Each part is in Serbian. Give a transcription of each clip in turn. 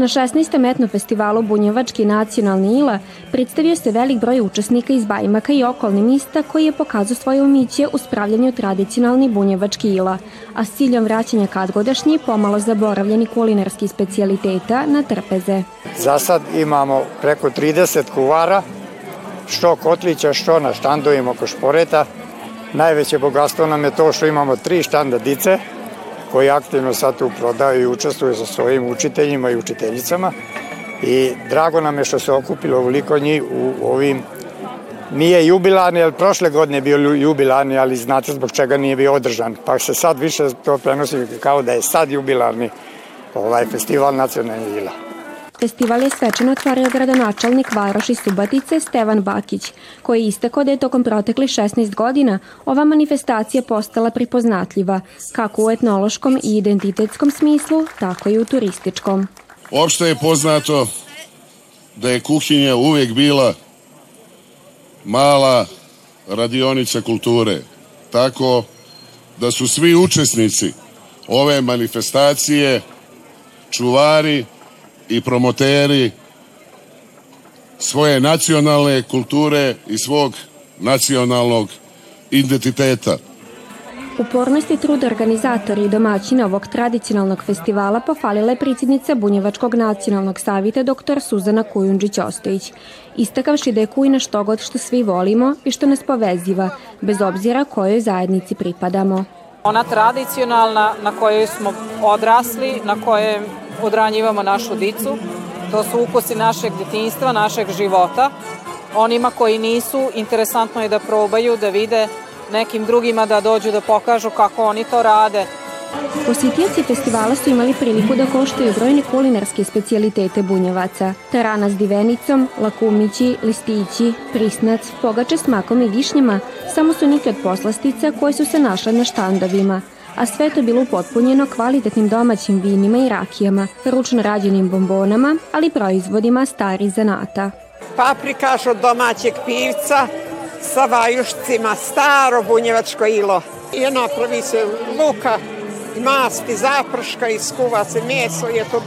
Na 16. etno festivalu Bunjevački nacionalni ila predstavio se velik broj učesnika iz Bajmaka i okolnih mista koji je pokazao svoje umiće u spravljanju tradicionalni bunjevački ila, a s ciljom vraćanja kadgodašnji pomalo zaboravljeni kulinarski specialiteta na trpeze. Za sad imamo preko 30 kuvara, što kotlića, što na štandovima oko šporeta. Najveće bogatstvo nam je to što imamo tri štanda dice, koji aktivno sad tu prodaju i učestvuju sa svojim učiteljima i učiteljicama. I drago nam je što se okupilo ovoliko njih u ovim Nije jubilarni, jer prošle godine je bio jubilarni, ali znate zbog čega nije bio održan. Pa se sad više to prenosi kao da je sad jubilarni ovaj festival nacionalnih ila. Festival je svečano otvorio gradonačelnik Varoši Subatice Stevan Bakić, koji je istakao da je tokom protekli 16 godina ova manifestacija postala pripoznatljiva, kako u etnološkom i identitetskom smislu, tako i u turističkom. Opšte je poznato da je kuhinja uvek bila mala radionica kulture, tako da su svi učesnici ove manifestacije čuvari i promoteri svoje nacionalne kulture i svog nacionalnog identiteta. Upornost i trud organizatori i domaćina ovog tradicionalnog festivala pofalila je predsjednica Bunjevačkog nacionalnog savita dr. Suzana Kujundžić-Ostojić, istakavši da je kujna što god što svi volimo i što nas poveziva, bez obzira kojoj zajednici pripadamo. Ona tradicionalna na kojoj smo odrasli, na kojoj odranjivamo našu dicu. To su ukusi našeg detinjstva, našeg života. Onima koji nisu, interesantno je da probaju, da vide nekim drugima da dođu da pokažu kako oni to rade. Posjetioci festivala su imali priliku da koštaju brojne kulinarske specijalitete bunjevaca. Tarana s divenicom, lakumići, listići, prisnac, pogače s makom i višnjama samo su neke od poslastica koje su se našle na štandovima a sve to bilo upotpunjeno kvalitetnim domaćim vinima i rakijama, ručno rađenim bombonama, ali proizvodima starih zanata. Paprikaš od domaćeg pivca sa vajušcima, staro bunjevačko ilo. I napravi se luka, masti, zaprška i skuva se meso, je to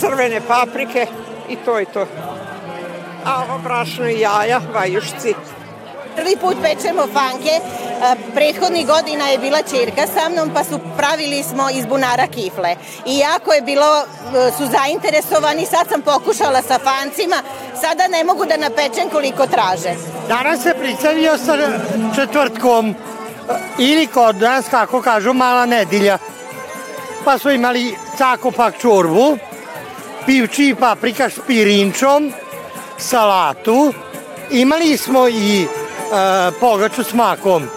crvene paprike i to je to. A ovo brašno i jaja, vajušci. Prvi put pečemo fanke, prethodnih godina je bila čerka sa mnom pa su pravili smo iz bunara kifle. I jako je bilo, e, su zainteresovani, sad sam pokušala sa fancima, sada ne mogu da napečem koliko traže. Danas se pricelio sa četvrtkom ili kod nas, kako kažu, mala nedilja. Pa su imali cakopak čorbu, pivči i paprika s pirinčom, salatu, imali smo i e, pogaču s makom.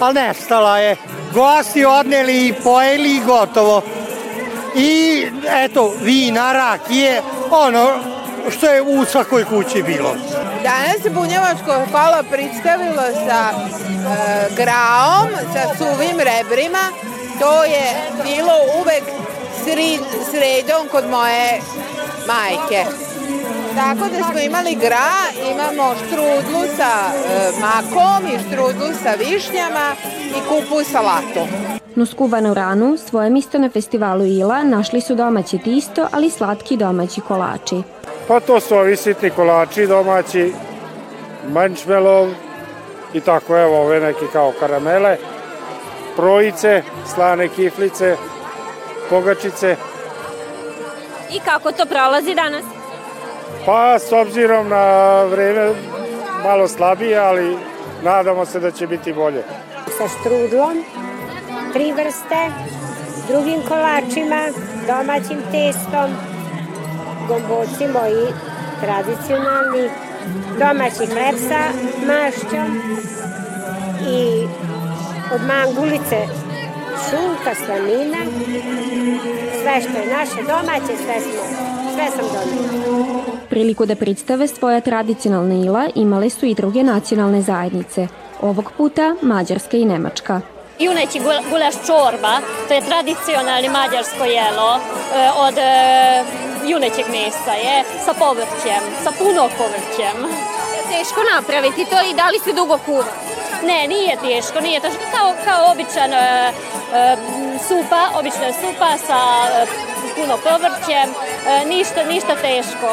Ali nestala je. Gosti odneli i pojeli i gotovo. I eto, vina, rakije, ono što je u svakoj kući bilo. Danas se Bunjevačko kola predstavilo sa e, graom, sa suvim rebrima. To je bilo uvek sred, sredom kod moje majke. Tako da smo imali gra, imamo štrudlu sa e, makom i štrudlu sa višnjama i kupu salatu. No skuvanu ranu, svoje misto na festivalu Ila našli su domaće tisto, ali slatki domaći kolači. Pa to su ovi sitni kolači domaći, mančmelov i tako evo ove neke kao karamele, projice, slane kiflice, pogačice. I kako to prolazi danas? Pa s obzirom na vreme malo slabije, ali nadamo se da će biti bolje. Sa štrudlom, tri vrste, drugim kolačima, domaćim testom, gomboci moji tradicionalni, domaći hleb sa mašćom i od mangulice šunka, slanina, sve što je naše domaće, sve smo sve sam donijela. Priliku da predstave svoja tradicionalna ila imale su i druge nacionalne zajednice, ovog puta Mađarska i Nemačka. Juneći gulaš čorba, to je tradicionalni mađarsko jelo e, od e, junećeg mesa je, sa povrćem, sa puno povrćem. Teško napraviti to i da li se dugo kuva? Ne, nije teško, nije teško. Kao, kao običan e, supa, obična supa sa puno povrćem, e, ništa, ništa teško.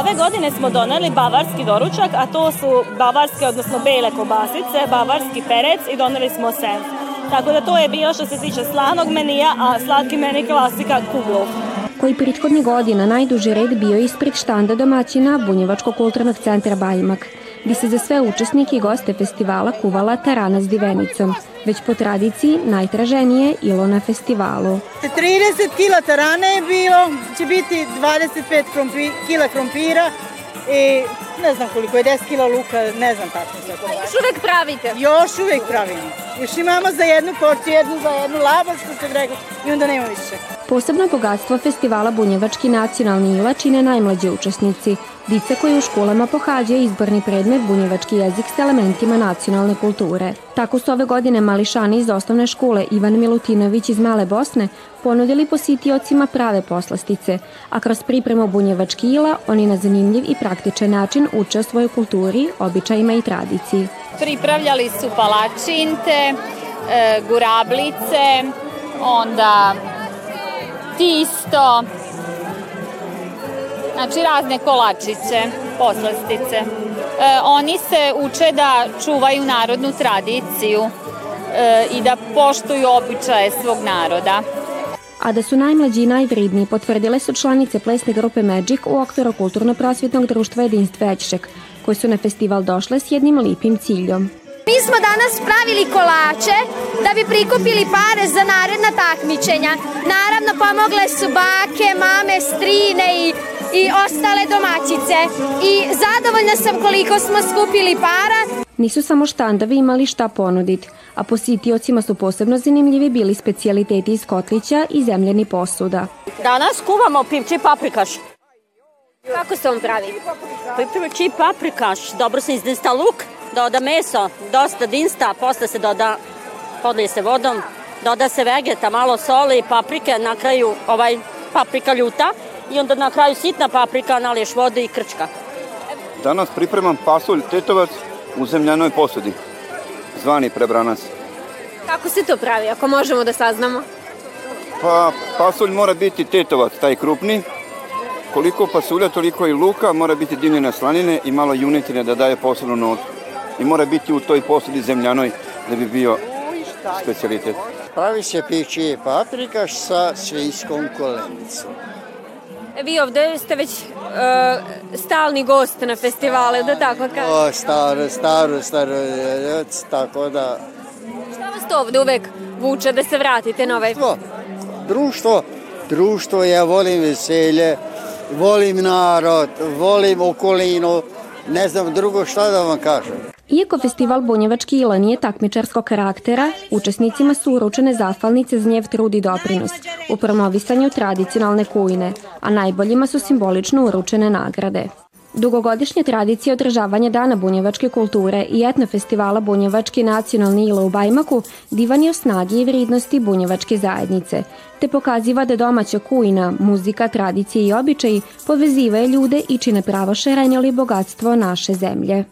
Ove godine smo doneli bavarski doručak, a to su bavarske, odnosno bele kobasice, bavarski perec i doneli smo senf. Tako da to je bio što se tiče slanog menija, a slatki meni klasika kuglov koji prethodnih godina najduži red bio ispred štanda domaćina Bunjevačkog kulturnog centra Bajmak, bi se za sve učesnike i goste festivala kuvala tarana s divenicom, već po tradiciji najtraženije ilo na festivalu. 30 kila tarane je bilo, će biti 25 krompi, kila krompira i ne znam koliko je, 10 kila luka, ne znam tačno sve. Još uvek pravite? Još uvek pravimo. Još imamo za jednu porciju, jednu za jednu labac, što se rekao, i onda nema više. Posebno bogatstvo festivala Bunjevački nacionalni ila čine najmlađi učesnici, dice koji u školama pohađaju izborni predmet bunjevački jezik s elementima nacionalne kulture. Tako su ove godine mališani iz osnovne škole Ivan Milutinović iz Male Bosne ponudili positiocima prave poslastice, a kroz pripremu bunjevački ila oni na zanimljiv i praktičan način uče o svojoj kulturi, običajima i tradiciji. Pripravljali su palačinte, e, gurablice, onda tisto, znači razne kolačiće, poslastice. E, oni se uče da čuvaju narodnu tradiciju e, i da poštuju običaje svog naroda. A da su najmlađi i najvridniji potvrdile su članice plesne grupe Magic u okviru kulturno-prosvjetnog društva Jedinstvo Ećšek, koji su na festival došle s jednim lipim ciljom. Mi smo danas pravili kolače da bi prikupili pare za naredna takmičenja. Naravno, pomogle su bake, mame, strine i, i ostale domaćice. I zadovoljna sam koliko smo skupili para. Nisu samo štandovi imali šta ponuditi, a positiocima su posebno zanimljivi bili specialiteti iz kotlića i zemljeni posuda. Danas kuvamo pivči paprikaš. Kako se on pravi? Pivči paprikaš, dobro se izdinsta luk, doda meso, dosta dinsta, posle se doda, podlije se vodom, doda se vegeta, malo soli, paprike, na kraju ovaj paprika ljuta i onda na kraju sitna paprika, naliješ vode i krčka. Danas pripremam pasulj tetovac u zemljanoj posudi, zvani prebranac. Kako se to pravi, ako možemo da saznamo? Pa pasulj mora biti tetovac, taj krupni, koliko pasulja, toliko i luka, mora biti dimljene slanine i malo junetine da daje posebnu notu i mora biti u toj posudi zemljanoj da bi bio specialitet. Pravi se pići paprikaš sa svinjskom kolenicom. Vi ovde ste već uh, stalni gost na festivale, da tako kažem. O, staro, staro, staro, tako da... Šta vas to ovde uvek vuče da se vratite na ovaj... Društvo, društvo, društvo, ja volim veselje, volim narod, volim okolinu, ne znam drugo šta da vam kažem. Iako festival Bunjevački ila nije takmičarskog karaktera, učesnicima su uručene zahvalnice za njev trud i doprinos u promovisanju tradicionalne kujne, a najboljima su simbolično uručene nagrade. Dugogodišnja tradicija održavanja Dana bunjevačke kulture i etno festivala Bunjevački nacionalni ila u Bajmaku divan je o snagi i vridnosti bunjevačke zajednice, te pokaziva da domaća kujna, muzika, tradicije i običaji povezivaju ljude i čine pravo šerenjali bogatstvo naše zemlje.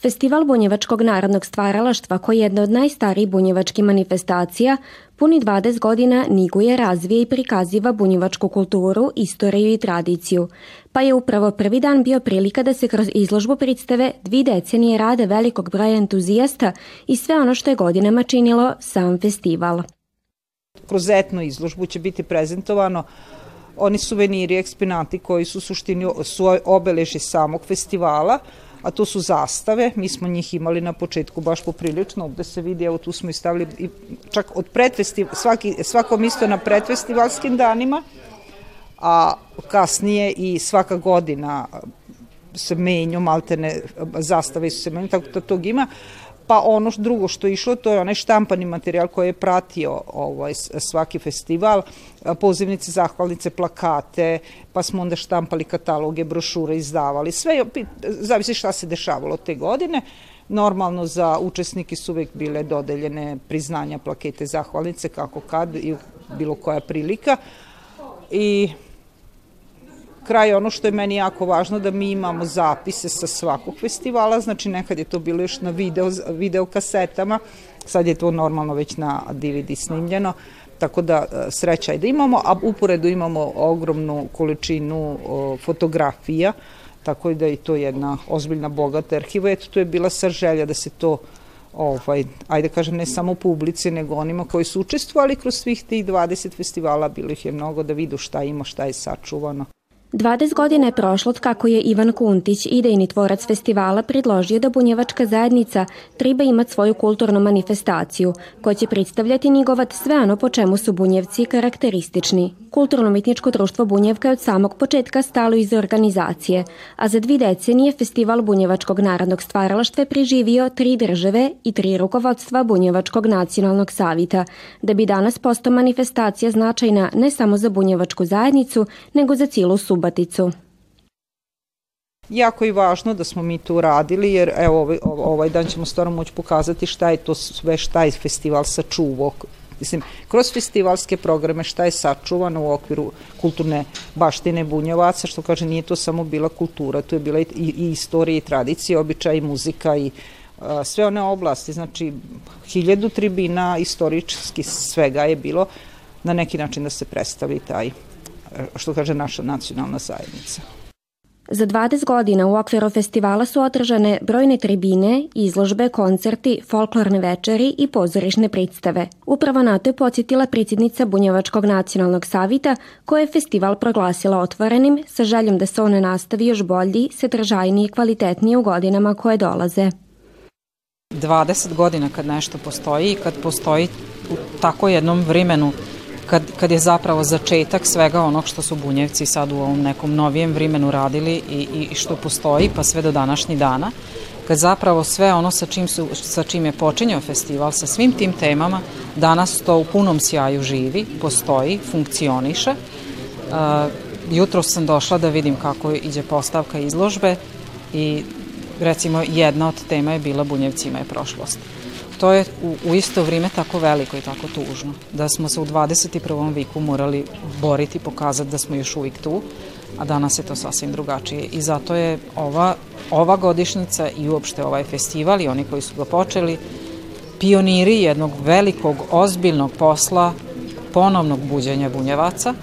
Festival bunjevačkog narodnog stvaralaštva, koji je jedna od najstarijih bunjevačkih manifestacija, puni 20 godina niguje, razvije i prikaziva bunjevačku kulturu, istoriju i tradiciju. Pa je upravo prvi dan bio prilika da se kroz izložbu predstave dvi decenije rade velikog broja entuzijasta i sve ono što je godinama činilo sam festival. Kroz etnu izložbu će biti prezentovano oni suveniri, eksponati koji su suštini su obeleži samog festivala, a to su zastave, mi smo njih imali na početku baš poprilično, ovde se vidi, evo tu smo i stavili i čak od predfestival, svaki, svako misto na predfestivalskim danima, a kasnije i svaka godina se menju, maltene zastave su se menju, tako da tog ima. Pa ono drugo što je išlo, to je onaj štampani materijal koji je pratio ovaj, svaki festival, pozivnice, zahvalnice, plakate, pa smo onda štampali kataloge, brošure, izdavali, sve, zavisi šta se dešavalo te godine. Normalno za učesnike su uvek bile dodeljene priznanja, plakete, zahvalnice, kako kad i bilo koja prilika. I kraj ono što je meni jako važno da mi imamo zapise sa svakog festivala, znači nekad je to bilo još na video, video kasetama, sad je to normalno već na DVD snimljeno, tako da e, sreća je da imamo, a uporedu imamo ogromnu količinu fotografija, tako da je to jedna ozbiljna bogata arhiva. Eto, tu je bila sa želja da se to ovaj, ajde kažem, ne samo publici, nego onima koji su učestvovali kroz svih tih 20 festivala, bilo ih je mnogo da vidu šta ima, šta je sačuvano. 20 godina je prošlo od kako je Ivan Kuntić, idejni tvorac festivala, predložio da bunjevačka zajednica treba imati svoju kulturnu manifestaciju, koja će predstavljati nigovat sve ono po čemu su bunjevci karakteristični. Kulturno-mitničko društvo Bunjevka je od samog početka stalo iz organizacije, a za dvi decenije Festival Bunjevačkog narodnog stvaralaštva je preživio tri države i tri rukovodstva Bunjevačkog nacionalnog savita, da bi danas postao manifestacija značajna ne samo za Bunjevačku zajednicu, nego za cijelu Subaticu. Jako je važno da smo mi to uradili, jer evo ovaj, ovaj dan ćemo stvarno moći pokazati šta je to sve, šta je festival sačuvao, Mislim, kroz festivalske programe šta je sačuvano u okviru kulturne baštine bunjevaca, što kaže nije to samo bila kultura, to je bila i, i istorija i tradicija, običaj i muzika i a, sve one oblasti, znači hiljadu tribina istorički svega je bilo na neki način da se predstavi taj što kaže naša nacionalna zajednica. Za 20 godina u okviru festivala su održane brojne tribine, izložbe, koncerti, folklorne večeri i pozorišne predstave. Upravo na to je podsjetila predsjednica Bunjevačkog nacionalnog savita koja je festival proglasila otvorenim sa željom da se on nastavi još bolji, sadržajniji i kvalitetniji u godinama koje dolaze. 20 godina kad nešto postoji i kad postoji u tako jednom vremenu kad, kad je zapravo začetak svega onog što su bunjevci sad u ovom nekom novijem vremenu radili i, i što postoji pa sve do današnji dana, kad zapravo sve ono sa čim, su, sa čim je počinjao festival, sa svim tim temama, danas to u punom sjaju živi, postoji, funkcioniše. Uh, jutro sam došla da vidim kako iđe postavka izložbe i recimo jedna od tema je bila Bunjevcima je prošlost to je u, u isto vrijeme tako veliko i tako tužno. Da smo se u 21. viku morali boriti, pokazati da smo još uvijek tu, a danas je to sasvim drugačije. I zato je ova, ova godišnjica i uopšte ovaj festival i oni koji su ga počeli, pioniri jednog velikog, ozbiljnog posla ponovnog buđenja bunjevaca.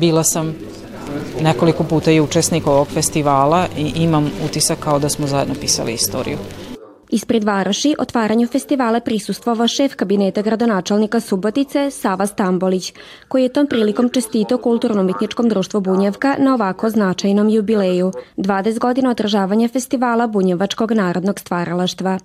Bila sam nekoliko puta i učesnik ovog festivala i imam utisak kao da smo zajedno pisali istoriju. Ispred Varoši otvaranju festivala prisustvovao šef kabineta gradonačelnika Subotice Sava Stambolić, koji je tom prilikom čestito kulturno-mitničkom društvu Bunjevka na ovako značajnom jubileju, 20 godina održavanja festivala Bunjevačkog narodnog stvaralaštva.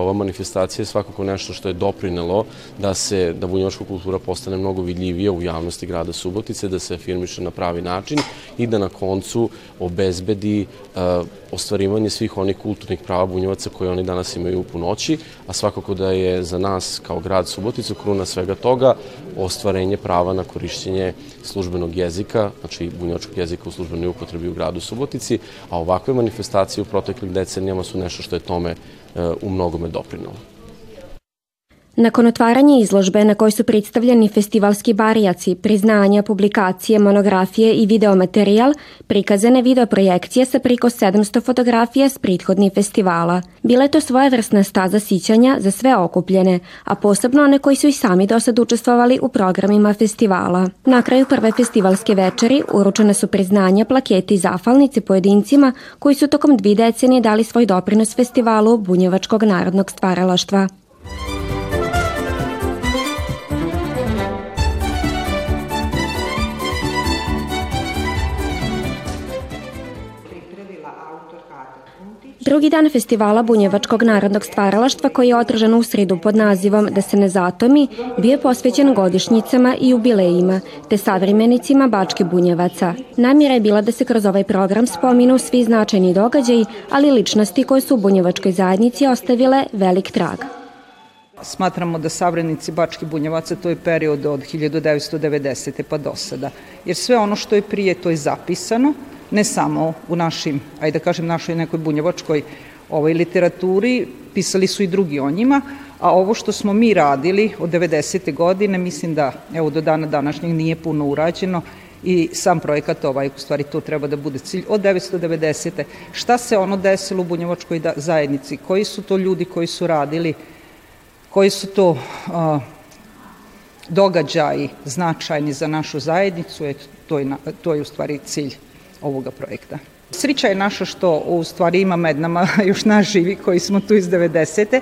Ova manifestacija je svakako nešto što je doprinelo da se da bunjevačka kultura postane mnogo vidljivija u javnosti grada Subotice, da se afirmiše na pravi način i da na koncu obezbedi uh, ostvarivanje svih onih kulturnih prava bunjevaca koje oni danas imaju u punoći, a svakako da je za nas kao grad Suboticu kruna svega toga ostvarenje prava na korišćenje službenog jezika, znači bunjevačkog jezika u službenoj upotrebi u gradu Subotici, a ovakve manifestacije u proteklih decenijama su nešto što je tome u mnogome doprinalo. Nakon otvaranja izložbe na kojoj su predstavljeni festivalski barijaci, priznanja, publikacije, monografije i videomaterijal, prikazane videoprojekcije sa priko 700 fotografija s prethodnih festivala. Bila je to svojevrsna staza sićanja za sve okupljene, a posebno one koji su i sami do sad učestvovali u programima festivala. Na kraju prve festivalske večeri uručene su priznanja, plaketi i zafalnice pojedincima koji su tokom dvi decenije dali svoj doprinos festivalu Bunjevačkog narodnog stvaralaštva. Drugi dan festivala Bunjevačkog narodnog stvaralaštva koji je održan u sredu pod nazivom Da se ne zatomi bio je posvećen godišnjicama i jubilejima te savremenicima Bačke Bunjevaca. Namjera je bila da se kroz ovaj program spominu svi značajni događaji, ali ličnosti koje su u Bunjevačkoj zajednici ostavile velik trag. Smatramo da savrenici Bački Bunjevaca to je period od 1990. pa do sada. Jer sve ono što je prije to je zapisano, ne samo u našim, ajde da kažem, našoj nekoj bunjevačkoj ovoj literaturi, pisali su i drugi o njima, a ovo što smo mi radili od 90. godine, mislim da evo do dana današnjeg nije puno urađeno i sam projekat ovaj, u stvari to treba da bude cilj od 990. Šta se ono desilo u Bunjevačkoj da, zajednici? Koji su to ljudi koji su radili? Koji su to a, događaji značajni za našu zajednicu? Eto, to je, to je u stvari cilj ovoga projekta. Srića je naša što u stvari ima med nama još naš živi koji smo tu iz 90.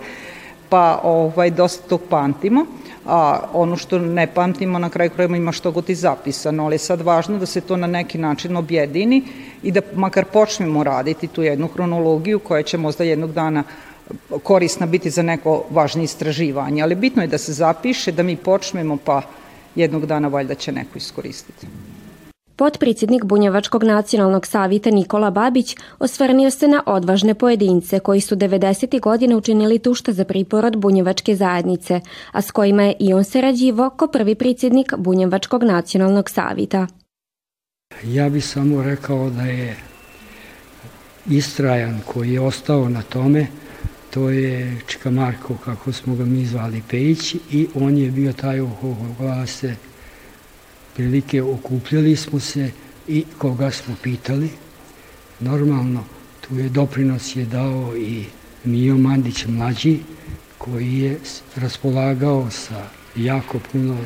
pa ovaj, dosta tog pamtimo a ono što ne pamtimo na kraju krajeva ima što god i zapisano, ali je sad važno da se to na neki način objedini i da makar počnemo raditi tu jednu hronologiju koja će možda jednog dana korisna biti za neko važnije istraživanje, ali bitno je da se zapiše, da mi počnemo pa jednog dana valjda će neko iskoristiti. Potpredsjednik Bunjevačkog nacionalnog savita Nikola Babić osvrnio se na odvažne pojedince koji su 90. godine učinili tušta za priporod Bunjevačke zajednice, a s kojima je i on sarađivo ko prvi predsjednik Bunjevačkog nacionalnog savita. Ja bih samo rekao da je istrajan koji je ostao na tome, to je Čika Marko, kako smo ga mi zvali Pejić, i on je bio taj koga se prilike okupljali smo se i koga smo pitali. Normalno, tu je doprinos je dao i Mijo Mandić mlađi, koji je raspolagao sa jako puno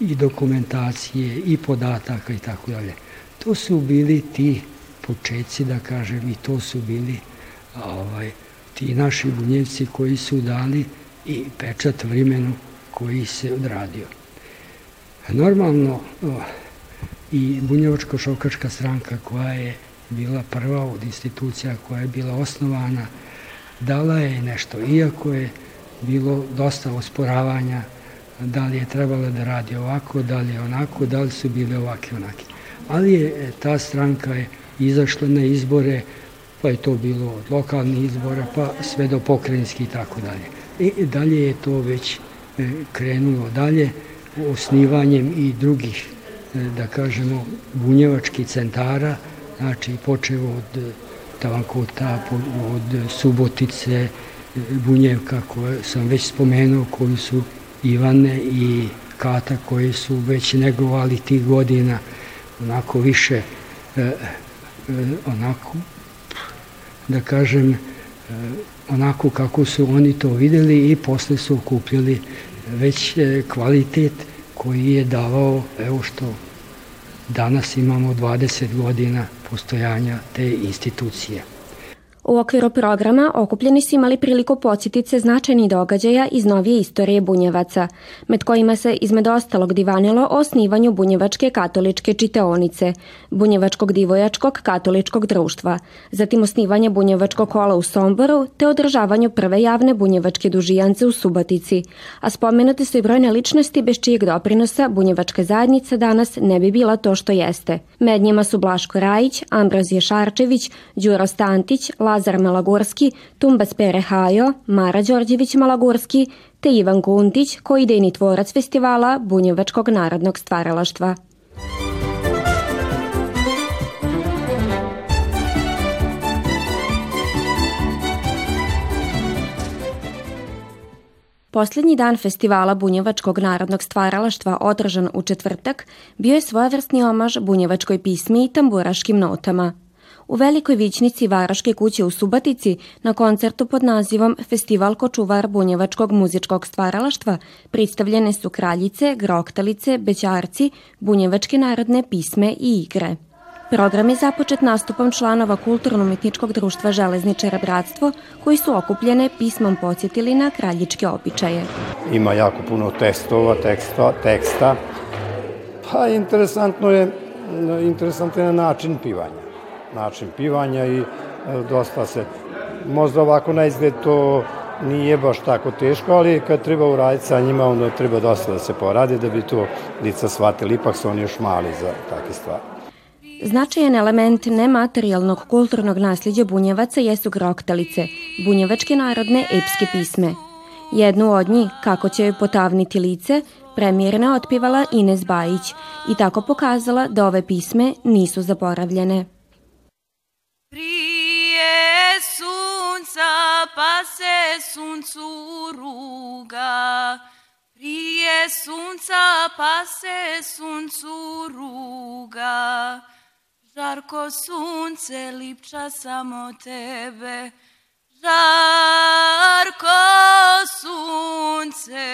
i dokumentacije i podataka i tako dalje. To su bili ti početci, da kažem, i to su bili ovaj, ti naši bunjevci koji su dali i pečat vremenu koji se odradio. Normalno, i Bunjevačko-šokačka stranka koja je bila prva od institucija koja je bila osnovana, dala je nešto, iako je bilo dosta osporavanja da li je trebalo da radi ovako, da li je onako, da li su bile ovake onake. Ali je e, ta stranka je izašla na izbore, pa je to bilo od lokalnih izbora, pa sve do pokrajinskih i tako dalje. I dalje je to već e, krenulo dalje osnivanjem i drugih, e, da kažemo, bunjevačkih centara, znači počeo od e, Tavankota, od Subotice, e, Bunjevka koje sam već spomenuo, koji su Ivane i Kata koji su već negovali tih godina onako više onako da kažem onako kako su oni to videli i posle su okupljali već e, kvalitet koji je davao, evo što danas imamo 20 godina postojanja te institucije. U okviru programa okupljeni su imali priliku podsjetiti se značajnih događaja iz novije istorije Bunjevaca, med kojima se izmed ostalog divanilo o osnivanju Bunjevačke katoličke čiteonice, Bunjevačkog divojačkog katoličkog društva, zatim osnivanje Bunjevačkog kola u Somboru te održavanju prve javne Bunjevačke dužijance u Subatici, a spomenute su i brojne ličnosti bez čijeg doprinosa Bunjevačka zajednica danas ne bi bila to što jeste. Med njima su Blaško Rajić, Ambrozije Šarčević, Đuro Stantić, Lazar Malagurski, Tumbas Pere Hajo, Mara Đorđević Malagurski te Ivan Guntić, koji idejni tvorac festivala Bunjevačkog narodnog stvaralaštva. Poslednji dan festivala Bunjevačkog narodnog stvaralaštva održan u četvrtak bio je svojevrsni omaž bunjevačkoj pismi i tamburaškim notama – U velikoj vićnici Varaške kuće u Subatici na koncertu pod nazivom Festival kočuvar bunjevačkog muzičkog stvaralaštva predstavljene su kraljice, groktalice, bećarci, bunjevačke narodne pisme i igre. Program je započet nastupom članova Kulturno-umetničkog društva Železničara Bratstvo, koji su okupljene pismom podsjetili na kraljičke običaje. Ima jako puno testova, teksta, teksta. Pa interesantno je, interesantno je način pivanja način pivanja i e, dosta se, možda ovako na izgled to nije baš tako teško, ali kad treba uraditi sa njima, onda treba dosta da se poradi da bi to lica shvatili, ipak su oni još mali za takve stvari. Značajan element nematerijalnog kulturnog nasljeđa bunjevaca jesu groktalice, bunjevačke narodne epske pisme. Jednu od njih, kako će joj potavniti lice, premijerna otpivala Ines Bajić i tako pokazala da ove pisme nisu zaboravljene. Prije sunca pa se suncu ruga, prije sunca pa se suncu ruga. Žarko sunce lipča samo tebe, Žarko sunce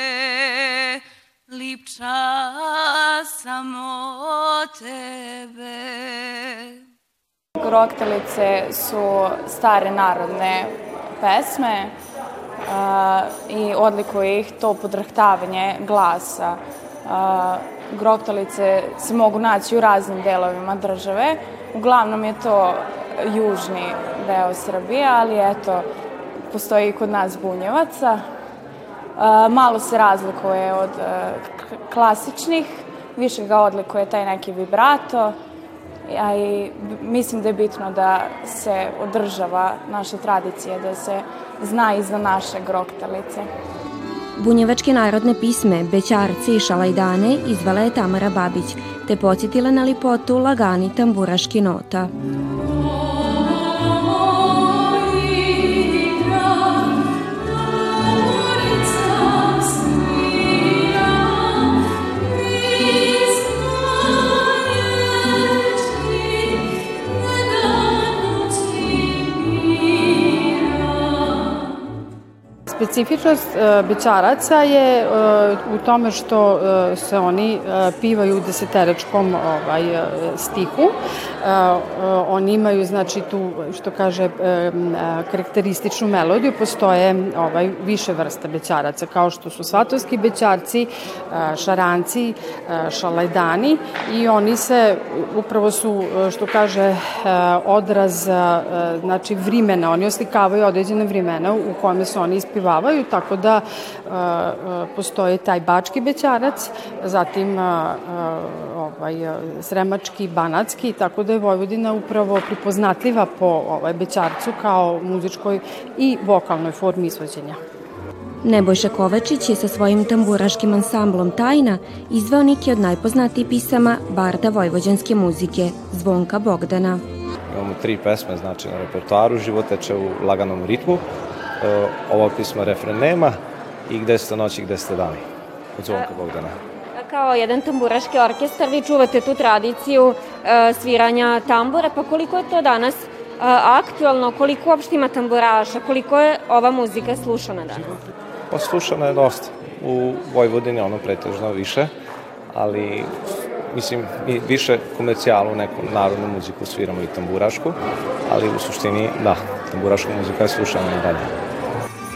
lipča samo tebe. Groktelice su stare narodne pesme uh, i odlikuje ih to podrhtavanje glasa. Uh, groktalice se mogu naći u raznim delovima države. Uglavnom je to južni deo Srbije, ali eto, postoji i kod nas bunjevaca. Uh, malo se razlikuje od uh, klasičnih, više ga odlikuje taj neki vibrato, a i mislim da je bitno da se održava naša tradicija, da se zna i za naše groktalice. Bunjevačke narodne pisme, Bećarci i Šalajdane izvala je Tamara Babić, te podsjetila na lipotu lagani tamburaški nota. Specifičnost uh, bećaraca je uh, u tome što uh, se oni pivaju u deseterečkom ovaj, stihu. Oni imaju znači tu što kaže karakterističnu melodiju, postoje ovaj više vrsta bećaraca kao što su svatovski bećarci, šaranci, šalajdani i oni se upravo su što kaže odraz znači vrimena, oni oslikavaju određene vremena u kome su oni ispivali pevavaju, tako da postoji taj bački bećarac, zatim ovaj, sremački, banatski, tako da je Vojvodina upravo pripoznatljiva po ovaj, bećarcu kao muzičkoj i vokalnoj formi izvođenja. Nebojša Kovačić je sa svojim tamburaškim ansamblom Tajna izveo neki od najpoznatijih pisama Barda vojvođanske muzike, Zvonka Bogdana. Imamo tri pesme, znači na repertoaru, život teče u laganom ritmu, Ova pisma refren nema i gde ste noći, gde ste dani od Zvonka Bogdana. Kao jedan tamburaški orkestar vi čuvate tu tradiciju e, sviranja tambura, pa koliko je to danas e, aktualno, koliko uopšte ima tamburaša, koliko je ova muzika slušana danas? Pa slušana je dosta. U Vojvodini ono pretežno više, ali mislim, mi više komercijalu, neku narodnu muziku sviramo i tamburašku, ali u suštini, da, tamburaška muzika je slušana i dalje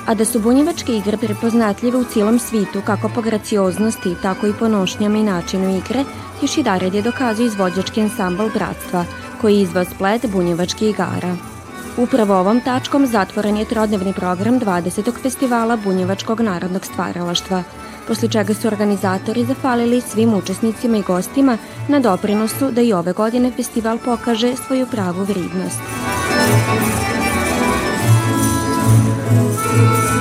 a da su bunjevačke igre prepoznatljive u cijelom svitu kako po gracioznosti, tako i po nošnjama i načinu igre, još i Dared je dokazao izvođački ansambl Bratstva, koji je izvao splet bunjevačkih igara. Upravo ovom tačkom zatvoren je trodnevni program 20. festivala Bunjevačkog narodnog stvaralaštva, posle čega su organizatori zafalili svim učesnicima i gostima na doprinosu da i ove godine festival pokaže svoju pravu vridnost. Thank you.